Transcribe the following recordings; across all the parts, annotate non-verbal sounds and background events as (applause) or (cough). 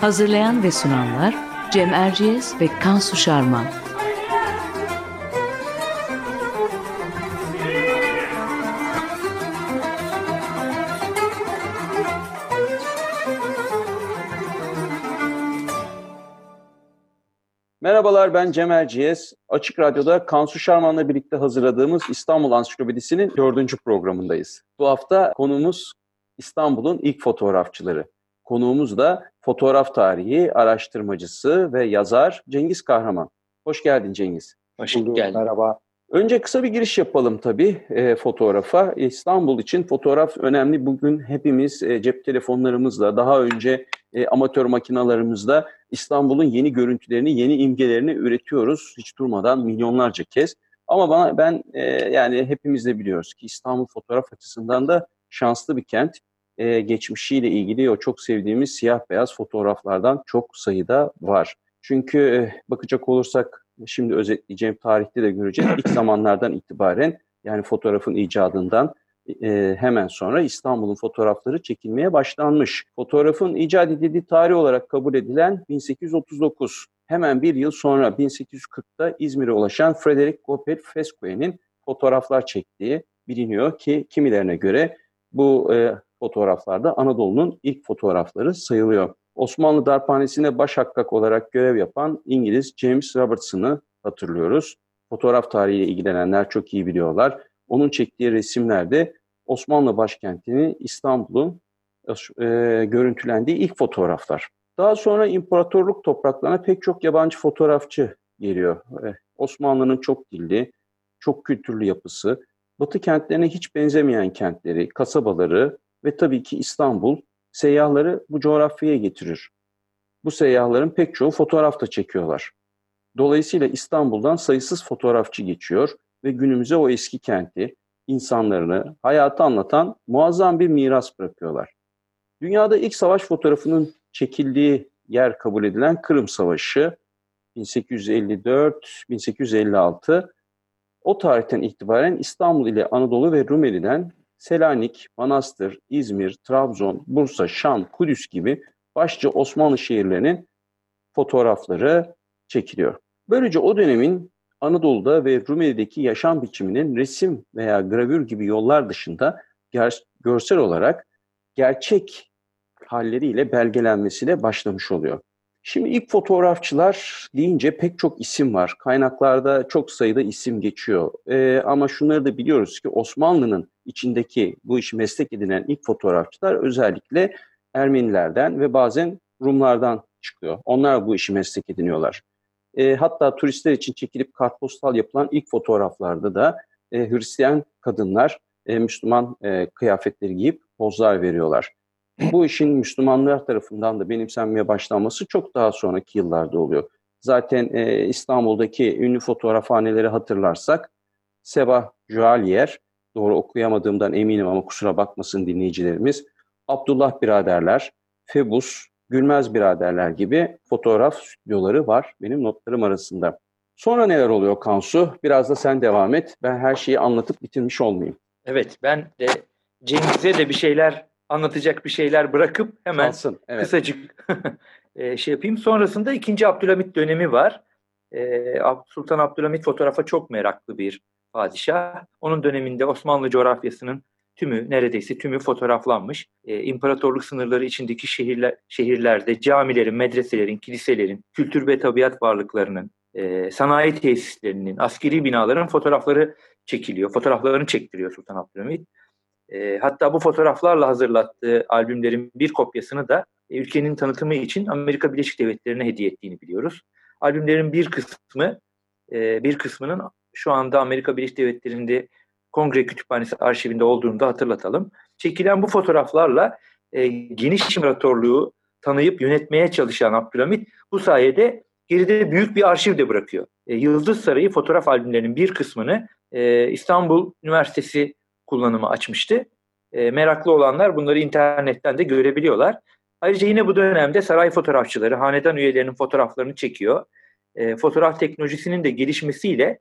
Hazırlayan ve sunanlar Cem Erciyes ve Kansu Şarman. Merhabalar ben Cem Erciyes. Açık Radyo'da Kansu Şarman'la birlikte hazırladığımız İstanbul Ansiklopedisi'nin dördüncü programındayız. Bu hafta konumuz İstanbul'un ilk fotoğrafçıları. Konuğumuz da fotoğraf tarihi araştırmacısı ve yazar Cengiz Kahraman. Hoş geldin Cengiz. Hoş geldin. Merhaba. Önce kısa bir giriş yapalım tabii e, fotoğrafa. İstanbul için fotoğraf önemli. Bugün hepimiz e, cep telefonlarımızla, daha önce e, amatör makinalarımızla İstanbul'un yeni görüntülerini, yeni imgelerini üretiyoruz hiç durmadan milyonlarca kez. Ama bana ben e, yani hepimiz de biliyoruz ki İstanbul fotoğraf açısından da şanslı bir kent. E, geçmişiyle ilgili o çok sevdiğimiz siyah beyaz fotoğraflardan çok sayıda var. Çünkü e, bakacak olursak şimdi özetleyeceğim tarihte de göreceğiz. İlk zamanlardan itibaren yani fotoğrafın icadından e, hemen sonra İstanbul'un fotoğrafları çekilmeye başlanmış. Fotoğrafın icat edildiği tarih olarak kabul edilen 1839. Hemen bir yıl sonra 1840'da İzmir'e ulaşan Frederick Goppel Fesque'nin fotoğraflar çektiği biliniyor ki kimilerine göre bu e, fotoğraflarda Anadolu'nun ilk fotoğrafları sayılıyor. Osmanlı Darphanesi'nde baş hakkak olarak görev yapan İngiliz James Robertson'ı hatırlıyoruz. Fotoğraf tarihiyle ilgilenenler çok iyi biliyorlar. Onun çektiği resimlerde Osmanlı başkentini İstanbul'un e, görüntülendiği ilk fotoğraflar. Daha sonra imparatorluk topraklarına pek çok yabancı fotoğrafçı geliyor. E, Osmanlı'nın çok dilli, çok kültürlü yapısı, Batı kentlerine hiç benzemeyen kentleri, kasabaları ve tabii ki İstanbul seyyahları bu coğrafyaya getirir. Bu seyyahların pek çoğu fotoğraf da çekiyorlar. Dolayısıyla İstanbul'dan sayısız fotoğrafçı geçiyor ve günümüze o eski kenti, insanlarını, hayatı anlatan muazzam bir miras bırakıyorlar. Dünyada ilk savaş fotoğrafının çekildiği yer kabul edilen Kırım Savaşı 1854-1856 o tarihten itibaren İstanbul ile Anadolu ve Rumeli'den Selanik, Manastır, İzmir, Trabzon, Bursa, Şam, Kudüs gibi başça Osmanlı şehirlerinin fotoğrafları çekiliyor. Böylece o dönemin Anadolu'da ve Rumeli'deki yaşam biçiminin resim veya gravür gibi yollar dışında görsel olarak gerçek halleriyle belgelenmesine başlamış oluyor. Şimdi ilk fotoğrafçılar deyince pek çok isim var. Kaynaklarda çok sayıda isim geçiyor. Ee, ama şunları da biliyoruz ki Osmanlı'nın içindeki bu işi meslek edinen ilk fotoğrafçılar özellikle Ermenilerden ve bazen Rumlardan çıkıyor. Onlar bu işi meslek ediniyorlar. E, hatta turistler için çekilip kartpostal yapılan ilk fotoğraflarda da e, Hristiyan kadınlar e, Müslüman e, kıyafetleri giyip pozlar veriyorlar. Bu işin Müslümanlar tarafından da benimsenmeye başlanması çok daha sonraki yıllarda oluyor. Zaten e, İstanbul'daki ünlü fotoğrafhaneleri hatırlarsak Sebah Joalier, doğru okuyamadığımdan eminim ama kusura bakmasın dinleyicilerimiz, Abdullah biraderler, Febus, Gülmez biraderler gibi fotoğraf stüdyoları var benim notlarım arasında. Sonra neler oluyor Kansu? Biraz da sen devam et. Ben her şeyi anlatıp bitirmiş olmayayım. Evet ben de Cengiz'e de bir şeyler anlatacak bir şeyler bırakıp hemen Kalsın, evet. kısacık (laughs) e, şey yapayım. Sonrasında 2. Abdülhamit dönemi var. E, Sultan Abdülhamit fotoğrafa çok meraklı bir padişah. Onun döneminde Osmanlı coğrafyasının tümü neredeyse tümü fotoğraflanmış. E, imparatorluk sınırları içindeki şehirler, şehirlerde camilerin, medreselerin, kiliselerin, kültür ve tabiat varlıklarının, e, sanayi tesislerinin, askeri binaların fotoğrafları çekiliyor. Fotoğraflarını çektiriyor Sultan Abdülhamit. E, hatta bu fotoğraflarla hazırlattığı albümlerin bir kopyasını da e, ülkenin tanıtımı için Amerika Birleşik Devletleri'ne hediye ettiğini biliyoruz. Albümlerin bir kısmı, e, bir kısmının şu anda Amerika Birleşik Devletleri'nde Kongre Kütüphanesi arşivinde olduğunu da hatırlatalım. çekilen bu fotoğraflarla e, geniş imparatorluğu tanıyıp yönetmeye çalışan Abdülhamit bu sayede geride büyük bir arşiv de bırakıyor. E, Yıldız Sarayı fotoğraf albümlerinin bir kısmını e, İstanbul Üniversitesi kullanımı açmıştı. E, meraklı olanlar bunları internetten de görebiliyorlar. Ayrıca yine bu dönemde saray fotoğrafçıları hanedan üyelerinin fotoğraflarını çekiyor. E, fotoğraf teknolojisinin de gelişmesiyle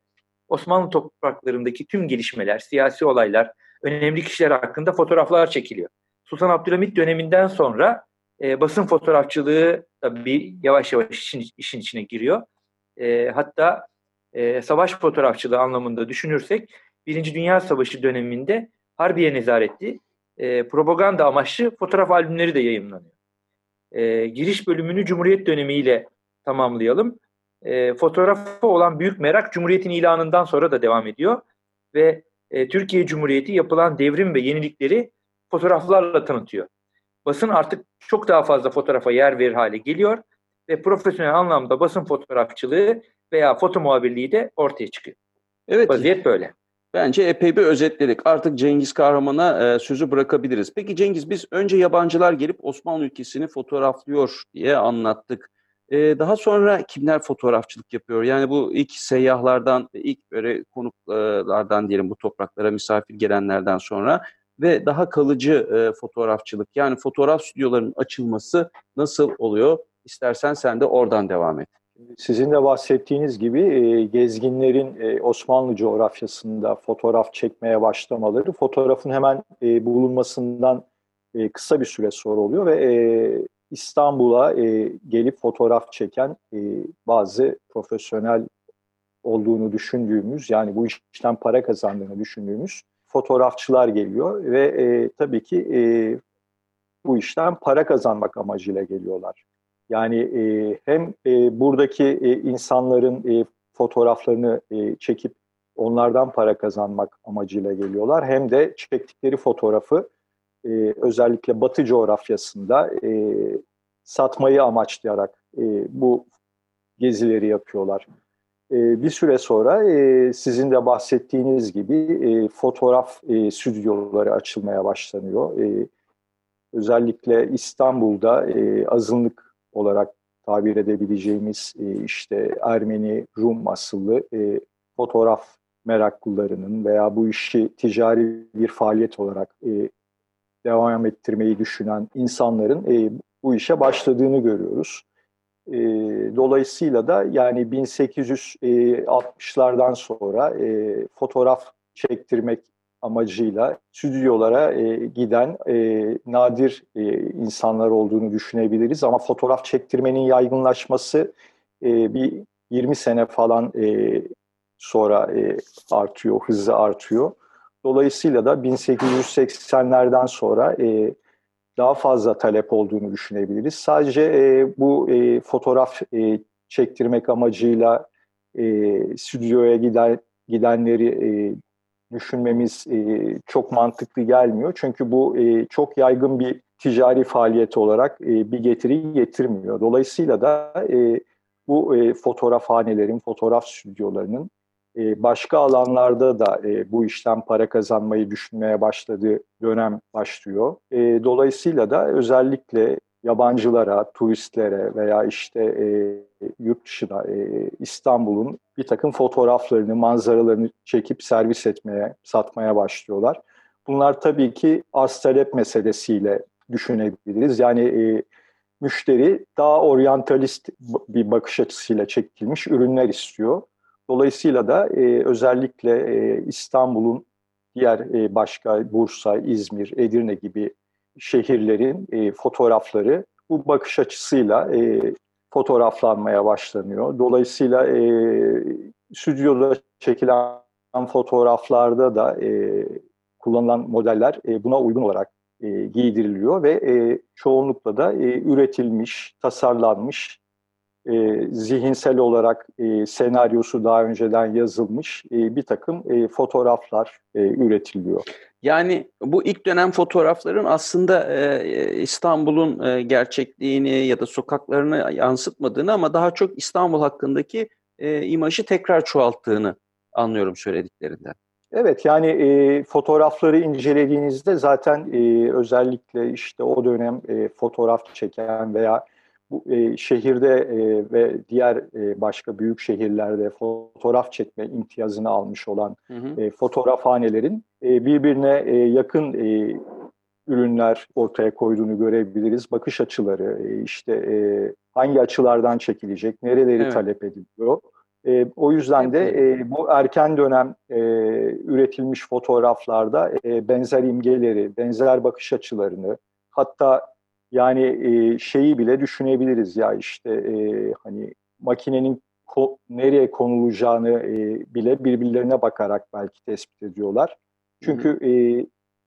Osmanlı topraklarındaki tüm gelişmeler, siyasi olaylar, önemli kişiler hakkında fotoğraflar çekiliyor. Sultan Abdülhamit döneminden sonra e, basın fotoğrafçılığı tabii yavaş yavaş işin, işin içine giriyor. E, hatta e, savaş fotoğrafçılığı anlamında düşünürsek Birinci Dünya Savaşı döneminde Harbiye Nezaretli e, propaganda amaçlı fotoğraf albümleri de yayınlanıyor. E, giriş bölümünü Cumhuriyet dönemiyle tamamlayalım. E, fotoğrafa olan büyük merak Cumhuriyet'in ilanından sonra da devam ediyor ve e, Türkiye Cumhuriyeti yapılan devrim ve yenilikleri fotoğraflarla tanıtıyor. Basın artık çok daha fazla fotoğrafa yer verir hale geliyor ve profesyonel anlamda basın fotoğrafçılığı veya foto muhabirliği de ortaya çıkıyor. Evet. Vaziyet böyle. Bence epey bir özetledik. Artık Cengiz Kahraman'a e, sözü bırakabiliriz. Peki Cengiz biz önce yabancılar gelip Osmanlı ülkesini fotoğraflıyor diye anlattık. E, daha sonra kimler fotoğrafçılık yapıyor? Yani bu ilk seyyahlardan, ilk böyle konuklardan diyelim bu topraklara misafir gelenlerden sonra ve daha kalıcı e, fotoğrafçılık yani fotoğraf stüdyolarının açılması nasıl oluyor? İstersen sen de oradan devam et. Sizin de bahsettiğiniz gibi e, gezginlerin e, Osmanlı coğrafyasında fotoğraf çekmeye başlamaları fotoğrafın hemen e, bulunmasından kısa bir süre sonra oluyor ve İstanbul'a gelip fotoğraf çeken bazı profesyonel olduğunu düşündüğümüz yani bu işten para kazandığını düşündüğümüz fotoğrafçılar geliyor ve tabii ki bu işten para kazanmak amacıyla geliyorlar. Yani e, hem e, buradaki e, insanların e, fotoğraflarını e, çekip onlardan para kazanmak amacıyla geliyorlar hem de çektikleri fotoğrafı e, özellikle Batı coğrafyasında e, satmayı amaçlayarak e, bu gezileri yapıyorlar. E, bir süre sonra e, sizin de bahsettiğiniz gibi e, fotoğraf e, stüdyoları açılmaya başlanıyor. E, özellikle İstanbul'da e, azınlık olarak tabir edebileceğimiz e, işte Ermeni, Rum asıllı e, fotoğraf meraklılarının veya bu işi ticari bir faaliyet olarak e, devam ettirmeyi düşünen insanların e, bu işe başladığını görüyoruz. E, dolayısıyla da yani 1860'lardan sonra e, fotoğraf çektirmek amacıyla stüdyolara e, giden e, nadir e, insanlar olduğunu düşünebiliriz. Ama fotoğraf çektirmenin yaygınlaşması e, bir 20 sene falan e, sonra e, artıyor, hızı artıyor. Dolayısıyla da 1880'lerden sonra e, daha fazla talep olduğunu düşünebiliriz. Sadece e, bu e, fotoğraf e, çektirmek amacıyla e, stüdyoya giden gidenleri e, düşünmemiz e, çok mantıklı gelmiyor. Çünkü bu e, çok yaygın bir ticari faaliyet olarak e, bir getiri getirmiyor. Dolayısıyla da e, bu e, fotoğrafhanelerin, fotoğraf stüdyolarının e, başka alanlarda da e, bu işten para kazanmayı düşünmeye başladığı dönem başlıyor. E, dolayısıyla da özellikle yabancılara, turistlere veya işte e, yurt dışına e, İstanbul'un bir takım fotoğraflarını, manzaralarını çekip servis etmeye, satmaya başlıyorlar. Bunlar tabii ki arz talep meselesiyle düşünebiliriz. Yani e, müşteri daha oryantalist bir bakış açısıyla çekilmiş ürünler istiyor. Dolayısıyla da e, özellikle e, İstanbul'un diğer e, başka Bursa, İzmir, Edirne gibi şehirlerin e, fotoğrafları bu bakış açısıyla e, fotoğraflanmaya başlanıyor. Dolayısıyla e, stüdyoda çekilen fotoğraflarda da e, kullanılan modeller e, buna uygun olarak e, giydiriliyor ve e, çoğunlukla da e, üretilmiş, tasarlanmış e, zihinsel olarak e, senaryosu daha önceden yazılmış e, bir takım e, fotoğraflar e, üretiliyor. Yani bu ilk dönem fotoğrafların aslında e, İstanbul'un e, gerçekliğini ya da sokaklarını yansıtmadığını ama daha çok İstanbul hakkındaki e, imajı tekrar çoğalttığını anlıyorum söylediklerinden. Evet yani e, fotoğrafları incelediğinizde zaten e, özellikle işte o dönem e, fotoğraf çeken veya bu e, şehirde e, ve diğer e, başka büyük şehirlerde fotoğraf çekme imtiyazını almış olan hı hı. E, fotoğrafhanelerin e, birbirine e, yakın e, ürünler ortaya koyduğunu görebiliriz. Bakış açıları, e, işte e, hangi açılardan çekilecek, nereleri evet. talep ediliyor. E, o yüzden de e, bu erken dönem e, üretilmiş fotoğraflarda e, benzer imgeleri, benzer bakış açılarını, hatta yani e, şeyi bile düşünebiliriz ya işte e, hani makinenin ko nereye konulacağını e, bile birbirlerine bakarak belki tespit ediyorlar. Çünkü e,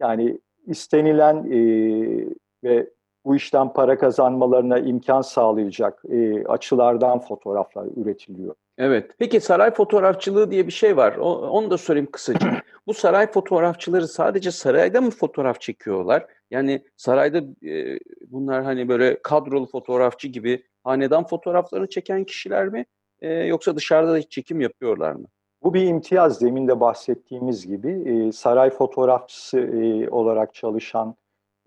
yani istenilen e, ve bu işten para kazanmalarına imkan sağlayacak e, açılardan fotoğraflar üretiliyor. Evet. Peki saray fotoğrafçılığı diye bir şey var. O, onu da sorayım kısaca. (clears throat) bu saray fotoğrafçıları sadece sarayda mı fotoğraf çekiyorlar? Yani sarayda e, bunlar hani böyle kadrolu fotoğrafçı gibi hanedan fotoğraflarını çeken kişiler mi? E, yoksa dışarıda da çekim yapıyorlar mı? Bu bir imtiyaz. Demin de bahsettiğimiz gibi e, saray fotoğrafçısı e, olarak çalışan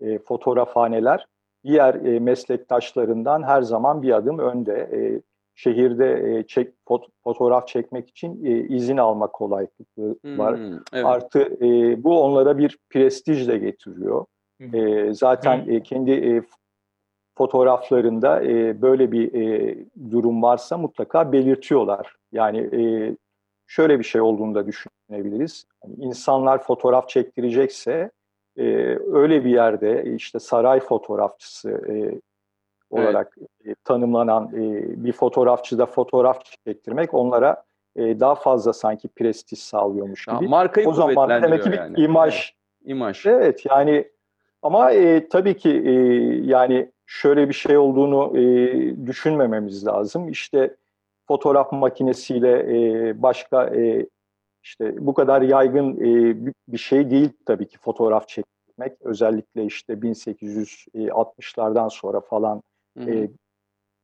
e, fotoğrafhaneler diğer e, meslektaşlarından her zaman bir adım önde. E, şehirde e, çek fot, fotoğraf çekmek için e, izin alma kolaylıkları var. Hmm, evet. Artı e, bu onlara bir prestij de getiriyor. E, zaten e, kendi e, fotoğraflarında e, böyle bir e, durum varsa mutlaka belirtiyorlar. Yani e, şöyle bir şey olduğunu da düşünebiliriz. Yani insanlar fotoğraf çektirecekse e, öyle bir yerde işte saray fotoğrafçısı e, olarak evet. e, tanımlanan e, bir fotoğrafçıda fotoğraf çektirmek onlara e, daha fazla sanki prestij sağlıyormuş gibi. Ya, markayı o zaman demek ki bir yani. imaj. Evet. İmaj. Evet yani ama e, tabii ki e, yani şöyle bir şey olduğunu e, düşünmememiz lazım. İşte fotoğraf makinesiyle e, başka e, işte bu kadar yaygın e, bir şey değil tabii ki fotoğraf çekmek. Özellikle işte 1860'lardan sonra falan Hı E,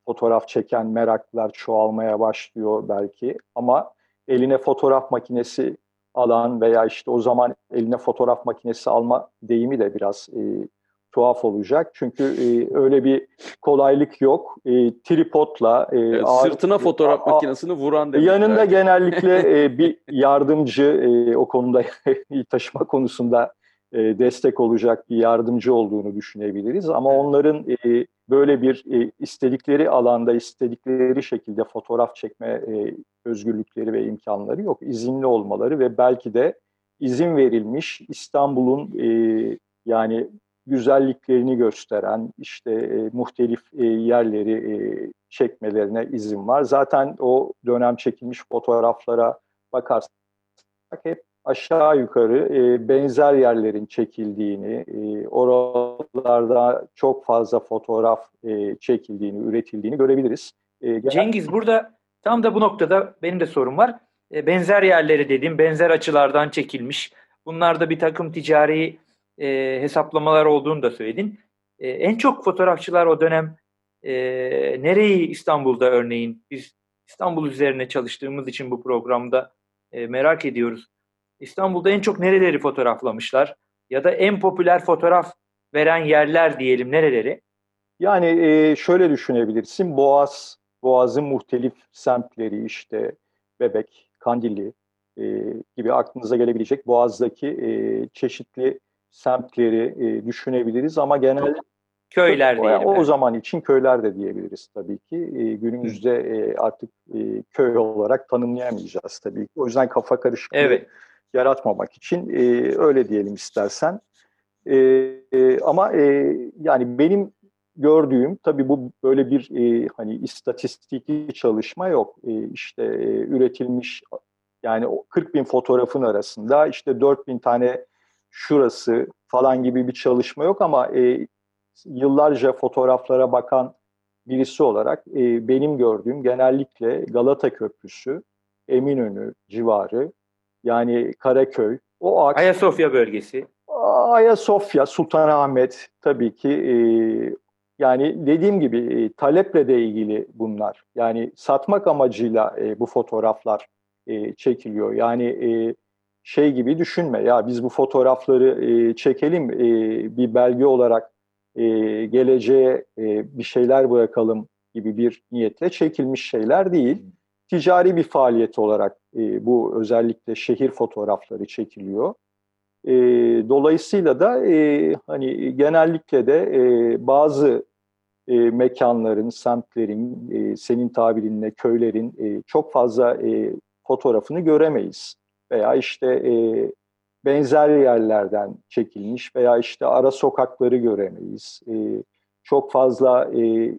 fotoğraf çeken meraklılar çoğalmaya başlıyor belki ama eline fotoğraf makinesi alan veya işte o zaman eline fotoğraf makinesi alma deyimi de biraz e, tuhaf olacak. Çünkü e, öyle bir kolaylık yok. E, tripodla e, evet, ağır, sırtına fotoğraf a, makinesini vuran demek. Yanında genellikle e, (laughs) bir yardımcı e, o konuda (laughs) taşıma konusunda e, destek olacak bir yardımcı olduğunu düşünebiliriz. Ama onların e, böyle bir e, istedikleri alanda, istedikleri şekilde fotoğraf çekme e, özgürlükleri ve imkanları yok. İzinli olmaları ve belki de izin verilmiş İstanbul'un e, yani güzelliklerini gösteren işte e, muhtelif e, yerleri e, çekmelerine izin var. Zaten o dönem çekilmiş fotoğraflara bakarsak hep aşağı yukarı e, benzer yerlerin çekildiğini, e, oralarda çok fazla fotoğraf e, çekildiğini, üretildiğini görebiliriz. E, genel... Cengiz burada tam da bu noktada benim de sorum var. E, benzer yerleri dedim, benzer açılardan çekilmiş. Bunlarda bir takım ticari e, hesaplamalar olduğunu da söyledin. E, en çok fotoğrafçılar o dönem e, nereyi İstanbul'da örneğin biz İstanbul üzerine çalıştığımız için bu programda e, merak ediyoruz İstanbul'da en çok nereleri fotoğraflamışlar? Ya da en popüler fotoğraf veren yerler diyelim nereleri? Yani e, şöyle düşünebilirsin. Boğaz, Boğaz'ın muhtelif semtleri işte Bebek, Kandilli e, gibi aklınıza gelebilecek Boğaz'daki e, çeşitli semtleri e, düşünebiliriz ama genel köyler o, diyelim. O, o zaman için köyler de diyebiliriz tabii ki. E, günümüzde e, artık e, köy olarak tanımlayamayacağız tabii ki. O yüzden kafa karışıklığı evet yaratmamak için e, öyle diyelim istersen. E, e, ama e, yani benim gördüğüm tabii bu böyle bir e, hani istatistik çalışma yok. E, işte e, üretilmiş yani 40 bin fotoğrafın arasında işte 4 bin tane şurası falan gibi bir çalışma yok ama e, yıllarca fotoğraflara bakan birisi olarak e, benim gördüğüm genellikle Galata Köprüsü, Eminönü civarı, yani Karaköy, o aks, Ayasofya bölgesi. Ayasofya, Sultanahmet tabii ki e, yani dediğim gibi e, taleple de ilgili bunlar. Yani satmak amacıyla e, bu fotoğraflar e, çekiliyor. Yani e, şey gibi düşünme. Ya biz bu fotoğrafları e, çekelim, e, bir belge olarak e, geleceğe e, bir şeyler bırakalım gibi bir niyetle çekilmiş şeyler değil. Ticari bir faaliyet olarak e, bu özellikle şehir fotoğrafları çekiliyor. E, dolayısıyla da e, hani genellikle de e, bazı e, mekanların, semtlerin, e, senin tabirinle köylerin e, çok fazla e, fotoğrafını göremeyiz. Veya işte e, benzer yerlerden çekilmiş veya işte ara sokakları göremeyiz. E, çok fazla e,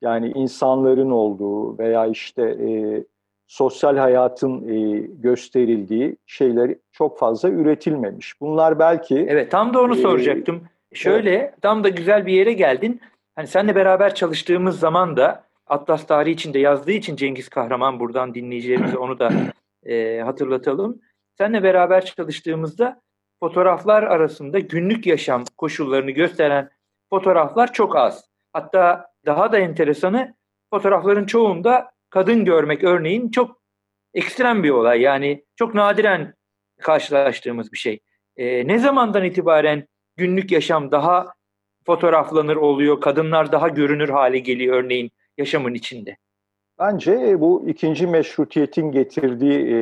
yani insanların olduğu veya işte e, sosyal hayatın e, gösterildiği şeyler çok fazla üretilmemiş. Bunlar belki... Evet tam da onu e, soracaktım. Şöyle evet. tam da güzel bir yere geldin. Hani seninle beraber çalıştığımız zaman da Atlas tarihi içinde yazdığı için Cengiz Kahraman buradan dinleyicilerimize onu da (clears throat) e, hatırlatalım. Seninle beraber çalıştığımızda fotoğraflar arasında günlük yaşam koşullarını gösteren fotoğraflar çok az. Hatta daha da enteresanı fotoğrafların çoğunda kadın görmek örneğin çok ekstrem bir olay. Yani çok nadiren karşılaştığımız bir şey. E, ne zamandan itibaren günlük yaşam daha fotoğraflanır oluyor, kadınlar daha görünür hale geliyor örneğin yaşamın içinde? Bence bu ikinci meşrutiyetin getirdiği e,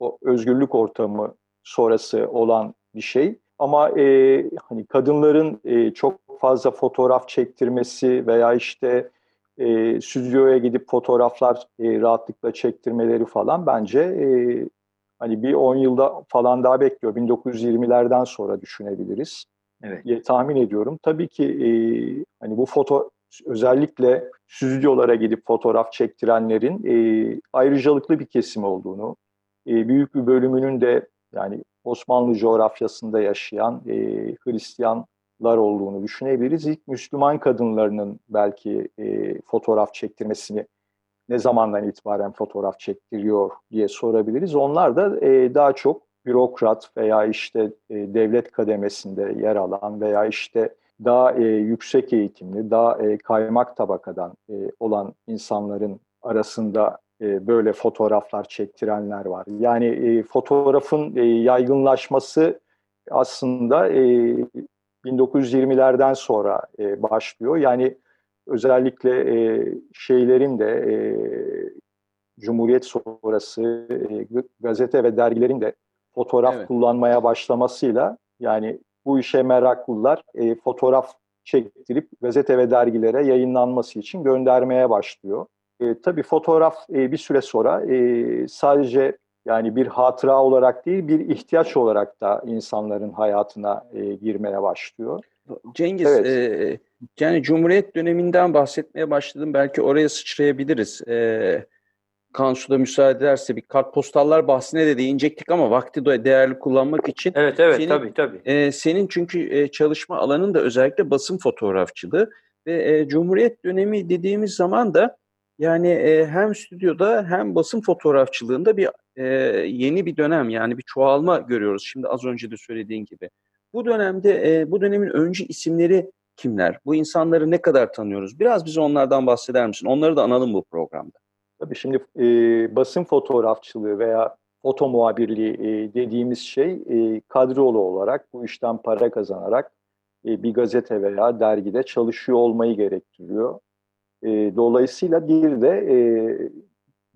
o özgürlük ortamı sonrası olan bir şey. Ama e, hani kadınların e, çok fazla fotoğraf çektirmesi veya işte e, stüdyoya gidip fotoğraflar e, rahatlıkla çektirmeleri falan bence e, hani bir 10 yılda falan daha bekliyor. 1920'lerden sonra düşünebiliriz. Evet. diye tahmin ediyorum. Tabii ki e, hani bu foto özellikle stüdyolara gidip fotoğraf çektirenlerin e, ayrıcalıklı bir kesim olduğunu, e, büyük bir bölümünün de yani Osmanlı coğrafyasında yaşayan e, Hristiyanlar olduğunu düşünebiliriz. İlk Müslüman kadınlarının belki e, fotoğraf çektirmesini ne zamandan itibaren fotoğraf çektiriyor diye sorabiliriz. Onlar da e, daha çok bürokrat veya işte e, devlet kademesinde yer alan veya işte daha e, yüksek eğitimli, daha e, kaymak tabakadan e, olan insanların arasında e, böyle fotoğraflar çektirenler var. Yani e, fotoğrafın e, yaygınlaşması aslında e, 1920'lerden sonra e, başlıyor. Yani özellikle e, şeylerin de e, Cumhuriyet sonrası e, gazete ve dergilerin de fotoğraf evet. kullanmaya başlamasıyla yani bu işe meraklılar e, fotoğraf çektirip gazete ve dergilere yayınlanması için göndermeye başlıyor. E, tabii fotoğraf e, bir süre sonra e, sadece yani bir hatıra olarak değil bir ihtiyaç olarak da insanların hayatına e, girmeye başlıyor. Cengiz, evet. e, yani Cumhuriyet döneminden bahsetmeye başladım. Belki oraya sıçrayabiliriz. E, Kansu da müsaade ederse bir kartpostallar bahsine de değinecektik ama vakti de değerli kullanmak için. Evet evet senin, tabii tabii. E, senin çünkü e, çalışma alanın da özellikle basın fotoğrafçılığı ve e, Cumhuriyet dönemi dediğimiz zaman da yani e, hem stüdyoda hem basın fotoğrafçılığında bir e, yeni bir dönem yani bir çoğalma görüyoruz. Şimdi az önce de söylediğin gibi. Bu dönemde e, bu dönemin öncü isimleri kimler? Bu insanları ne kadar tanıyoruz? Biraz bize onlardan bahseder misin? Onları da analım bu programda. Tabii şimdi e, basın fotoğrafçılığı veya foto muhabirliği e, dediğimiz şey e, kadrolu olarak bu işten para kazanarak e, bir gazete veya dergide çalışıyor olmayı gerektiriyor. E, dolayısıyla bir de e,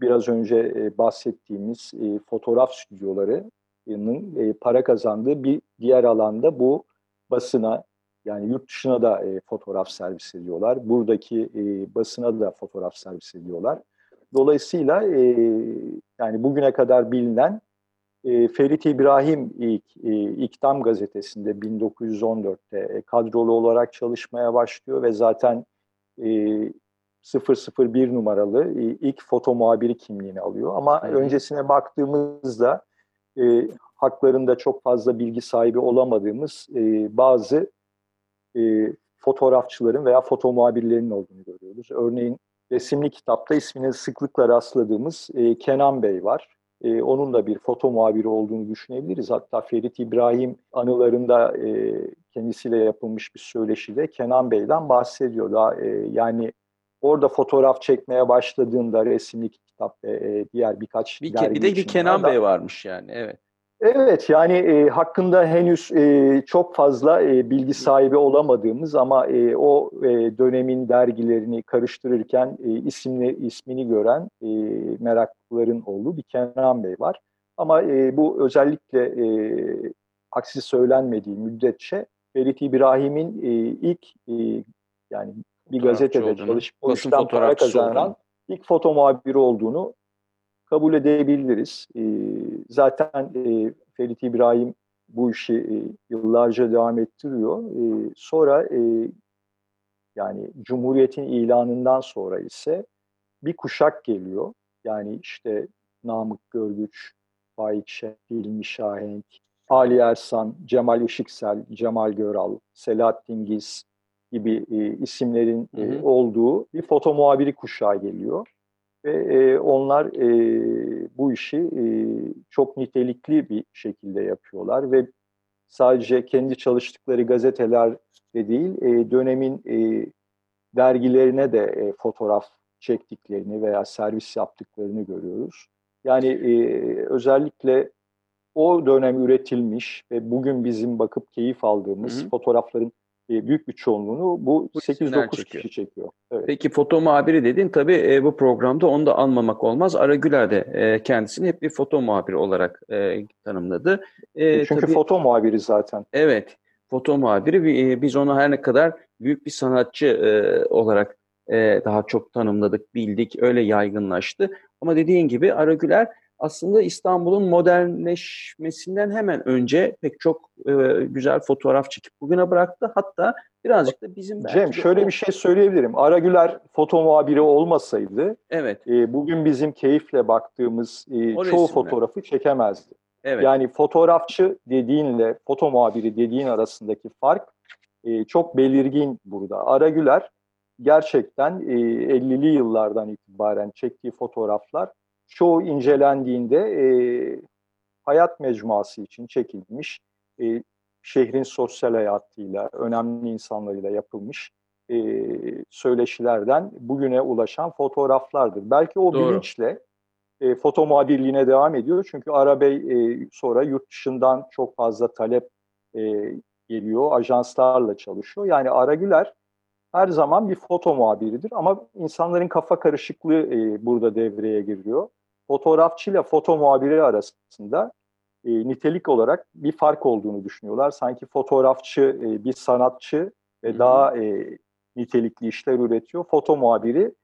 biraz önce e, bahsettiğimiz e, fotoğraf stüdyolarının e, para kazandığı bir diğer alanda bu basına yani yurt dışına da e, fotoğraf servis ediyorlar. Buradaki e, basına da fotoğraf servis ediyorlar. Dolayısıyla e, yani bugüne kadar bilinen e, Ferit İbrahim ilk e, İktam gazetesinde 1914'te e, kadrolu olarak çalışmaya başlıyor ve zaten e, 001 numaralı ilk foto muhabiri kimliğini alıyor. Ama Aynen. öncesine baktığımızda e, haklarında çok fazla bilgi sahibi olamadığımız e, bazı e, fotoğrafçıların veya foto muhabirlerinin olduğunu görüyoruz. Örneğin resimli kitapta ismine sıklıkla rastladığımız e, Kenan Bey var. E, onun da bir foto muhabiri olduğunu düşünebiliriz. Hatta Ferit İbrahim anılarında e, kendisiyle yapılmış bir söyleşide Kenan Bey'den bahsediyor. Daha, e, yani orada fotoğraf çekmeye başladığında resimli kitap ve e, diğer birkaç bir, dergi bir de bir Kenan da, Bey varmış yani evet. Evet yani e, hakkında henüz e, çok fazla e, bilgi sahibi olamadığımız ama e, o e, dönemin dergilerini karıştırırken e, isimli ismini gören e, meraklıların olduğu bir Kenan Bey var. Ama e, bu özellikle e, aksi söylenmediği müddetçe Ferit İbrahim'in e, ilk e, yani bir gazetede çalışıp bu işten para kazanan olduğunu. ilk foto muhabiri olduğunu kabul edebiliriz. E, zaten e, Ferit İbrahim bu işi e, yıllarca devam ettiriyor. E, sonra e, yani Cumhuriyet'in ilanından sonra ise bir kuşak geliyor. Yani işte Namık Görgüç, Faik Şeh, Hilmi Şahenk, Ali Ersan, Cemal Işıksel, Cemal Göral, Selahattin Giz gibi e, isimlerin e, hı hı. olduğu bir foto muhabiri kuşağı geliyor. Ve e, onlar e, bu işi e, çok nitelikli bir şekilde yapıyorlar ve sadece kendi çalıştıkları gazeteler de değil, e, dönemin e, dergilerine de e, fotoğraf çektiklerini veya servis yaptıklarını görüyoruz. Yani e, özellikle o dönem üretilmiş ve bugün bizim bakıp keyif aldığımız hı hı. fotoğrafların büyük bir çoğunluğunu bu, bu 8-9 kişi çekiyor. Evet. Peki foto muhabiri dedin tabii e, bu programda onu da anmamak olmaz. Ara Güler de e, kendisini hep bir foto muhabiri olarak e, tanımladı. E, Çünkü tabii, foto muhabiri zaten. Evet foto muhabiri e, biz onu her ne kadar büyük bir sanatçı e, olarak e, daha çok tanımladık, bildik, öyle yaygınlaştı. Ama dediğin gibi Ara Güler aslında İstanbul'un modernleşmesinden hemen önce pek çok e, güzel fotoğraf çekip bugüne bıraktı. Hatta birazcık da bizim Cem şöyle o... bir şey söyleyebilirim. Aragüler foto muhabiri olmasaydı evet. E, bugün bizim keyifle baktığımız e, çoğu resimler. fotoğrafı çekemezdi. Evet. Yani fotoğrafçı dediğinle foto muhabiri dediğin arasındaki fark e, çok belirgin burada. Aragüler gerçekten e, 50'li yıllardan itibaren çektiği fotoğraflar çoğu incelendiğinde e, hayat mecmuası için çekilmiş, e, şehrin sosyal hayatıyla, önemli insanlarıyla yapılmış e, söyleşilerden bugüne ulaşan fotoğraflardır. Belki o Doğru. bilinçle e, foto muhabirliğine devam ediyor. Çünkü Arabey e, sonra yurt dışından çok fazla talep e, geliyor, ajanslarla çalışıyor. Yani Aragüler her zaman bir foto muhabiridir ama insanların kafa karışıklığı e, burada devreye giriyor fotoğrafçıyla foto muhabiri arasında e, nitelik olarak bir fark olduğunu düşünüyorlar. Sanki fotoğrafçı e, bir sanatçı ve daha e, nitelikli işler üretiyor. Foto muhabiri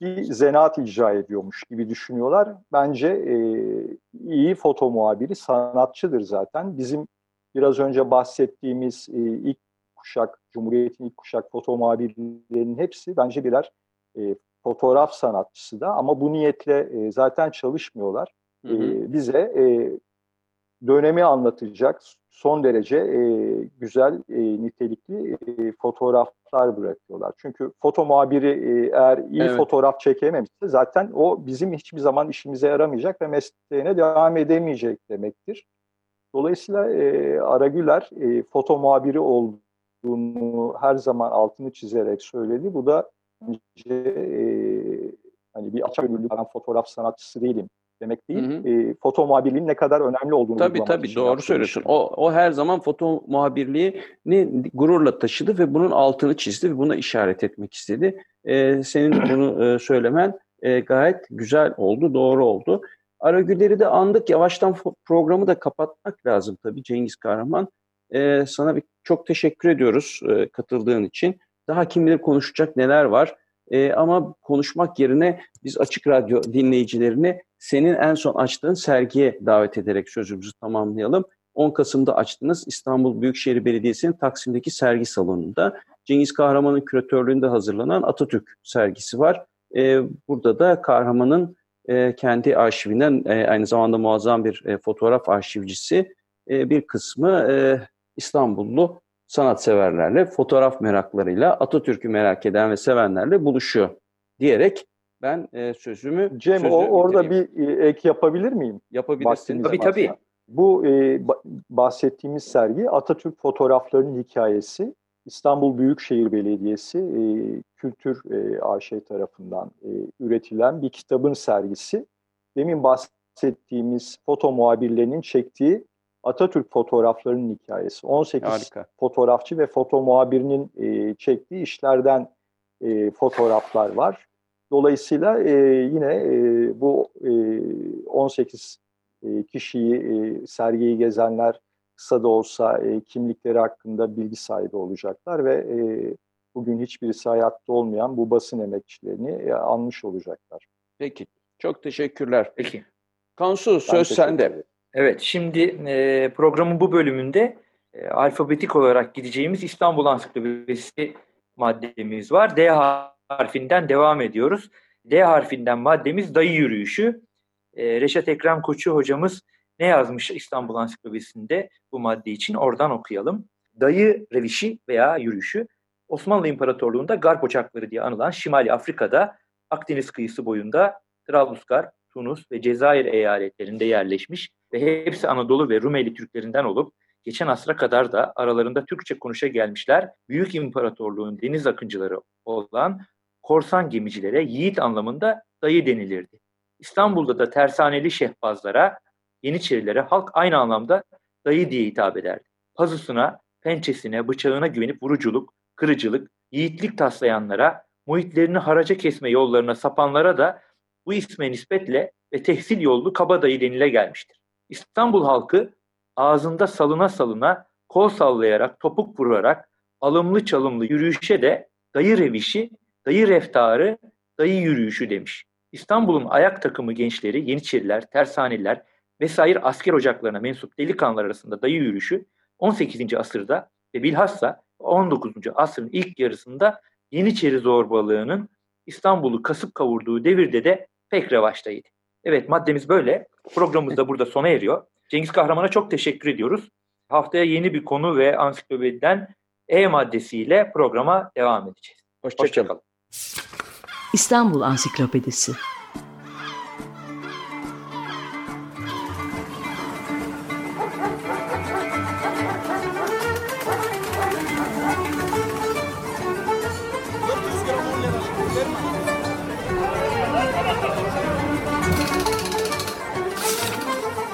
bir zanaat icra ediyormuş gibi düşünüyorlar. Bence e, iyi foto muhabiri sanatçıdır zaten. Bizim biraz önce bahsettiğimiz e, ilk kuşak, Cumhuriyet'in ilk kuşak foto muhabirlerinin hepsi bence birer e, fotoğraf sanatçısı da ama bu niyetle e, zaten çalışmıyorlar. Hı hı. E, bize e, dönemi anlatacak son derece e, güzel, e, nitelikli e, fotoğraflar bırakıyorlar. Çünkü foto muhabiri e, eğer iyi evet. fotoğraf çekememişse zaten o bizim hiçbir zaman işimize yaramayacak ve mesleğine devam edemeyecek demektir. Dolayısıyla e, Aragüler e, foto muhabiri olduğunu her zaman altını çizerek söyledi. Bu da bence e, hani bir açık gönüllü ben fotoğraf sanatçısı değilim demek değil. Hı hı. E, foto muhabirliğinin ne kadar önemli olduğunu Tabii tabii doğru söylüyorsun. O, o her zaman foto muhabirliğini gururla taşıdı ve bunun altını çizdi ve buna işaret etmek istedi. E, senin (clears throat) bunu e, söylemen e, gayet güzel oldu, doğru oldu. Aragüler'i de andık. Yavaştan programı da kapatmak lazım tabii Cengiz Kahraman. E, sana bir çok teşekkür ediyoruz e, katıldığın için. Daha kim bilir konuşacak neler var. E, ama konuşmak yerine biz Açık Radyo dinleyicilerini senin en son açtığın sergiye davet ederek sözümüzü tamamlayalım. 10 Kasım'da açtınız İstanbul Büyükşehir Belediyesi'nin Taksim'deki sergi salonunda. Cengiz Kahraman'ın küratörlüğünde hazırlanan Atatürk sergisi var. E, burada da Kahraman'ın e, kendi arşivinden e, aynı zamanda muazzam bir e, fotoğraf arşivcisi e, bir kısmı e, İstanbullu sanatseverlerle, fotoğraf meraklarıyla, Atatürk'ü merak eden ve sevenlerle buluşuyor diyerek ben e, sözümü Cem sözümü o, orada bir e, ek yapabilir miyim? Yapabilirsin. Tabii tabii. Bu e, bahsettiğimiz sergi Atatürk fotoğraflarının hikayesi. İstanbul Büyükşehir Belediyesi e, Kültür e, AŞ tarafından e, üretilen bir kitabın sergisi. Demin bahsettiğimiz foto muhabirlerinin çektiği Atatürk fotoğraflarının hikayesi. 18 Harika. fotoğrafçı ve foto muhabirinin e, çektiği işlerden e, fotoğraflar var. Dolayısıyla e, yine e, bu e, 18 e, kişiyi, e, sergiyi gezenler kısa da olsa e, kimlikleri hakkında bilgi sahibi olacaklar ve e, bugün hiçbirisi hayatta olmayan bu basın emekçilerini e, anmış olacaklar. Peki, çok teşekkürler. Peki. Kansu söz sende. Evet, şimdi e, programın bu bölümünde e, alfabetik olarak gideceğimiz İstanbul Ansiklopedisi maddemiz var. D harfinden devam ediyoruz. D harfinden maddemiz dayı yürüyüşü. E, Reşat Ekrem Koçu hocamız ne yazmış İstanbul Ansiklopedisi'nde bu madde için oradan okuyalım. Dayı revişi veya yürüyüşü Osmanlı İmparatorluğu'nda Garp Ocakları diye anılan Şimali Afrika'da Akdeniz kıyısı boyunda Trablusgar, Tunus ve Cezayir eyaletlerinde yerleşmiş ve hepsi Anadolu ve Rumeli Türklerinden olup geçen asra kadar da aralarında Türkçe konuşa gelmişler. Büyük İmparatorluğun deniz akıncıları olan korsan gemicilere yiğit anlamında dayı denilirdi. İstanbul'da da tersaneli şehbazlara, Yeniçerilere halk aynı anlamda dayı diye hitap ederdi. Pazısına, pençesine, bıçağına güvenip vuruculuk, kırıcılık, yiğitlik taslayanlara, muhitlerini haraca kesme yollarına sapanlara da bu isme nispetle ve tehsil yollu kabadayı denile gelmiştir. İstanbul halkı ağzında salına salına, kol sallayarak, topuk vurarak, alımlı çalımlı yürüyüşe de dayı revişi, dayı reftarı, dayı yürüyüşü demiş. İstanbul'un ayak takımı gençleri, Yeniçeriler, Tersaneliler vesaire asker ocaklarına mensup delikanlılar arasında dayı yürüyüşü 18. asırda ve bilhassa 19. asrın ilk yarısında Yeniçeri zorbalığının İstanbul'u kasıp kavurduğu devirde de pek revaçtaydı. Evet maddemiz böyle. Programımız da burada sona eriyor. Cengiz Kahraman'a çok teşekkür ediyoruz. Haftaya yeni bir konu ve ansiklopediden E maddesiyle programa devam edeceğiz. Hoşçakalın. Hoşça İstanbul Ansiklopedisi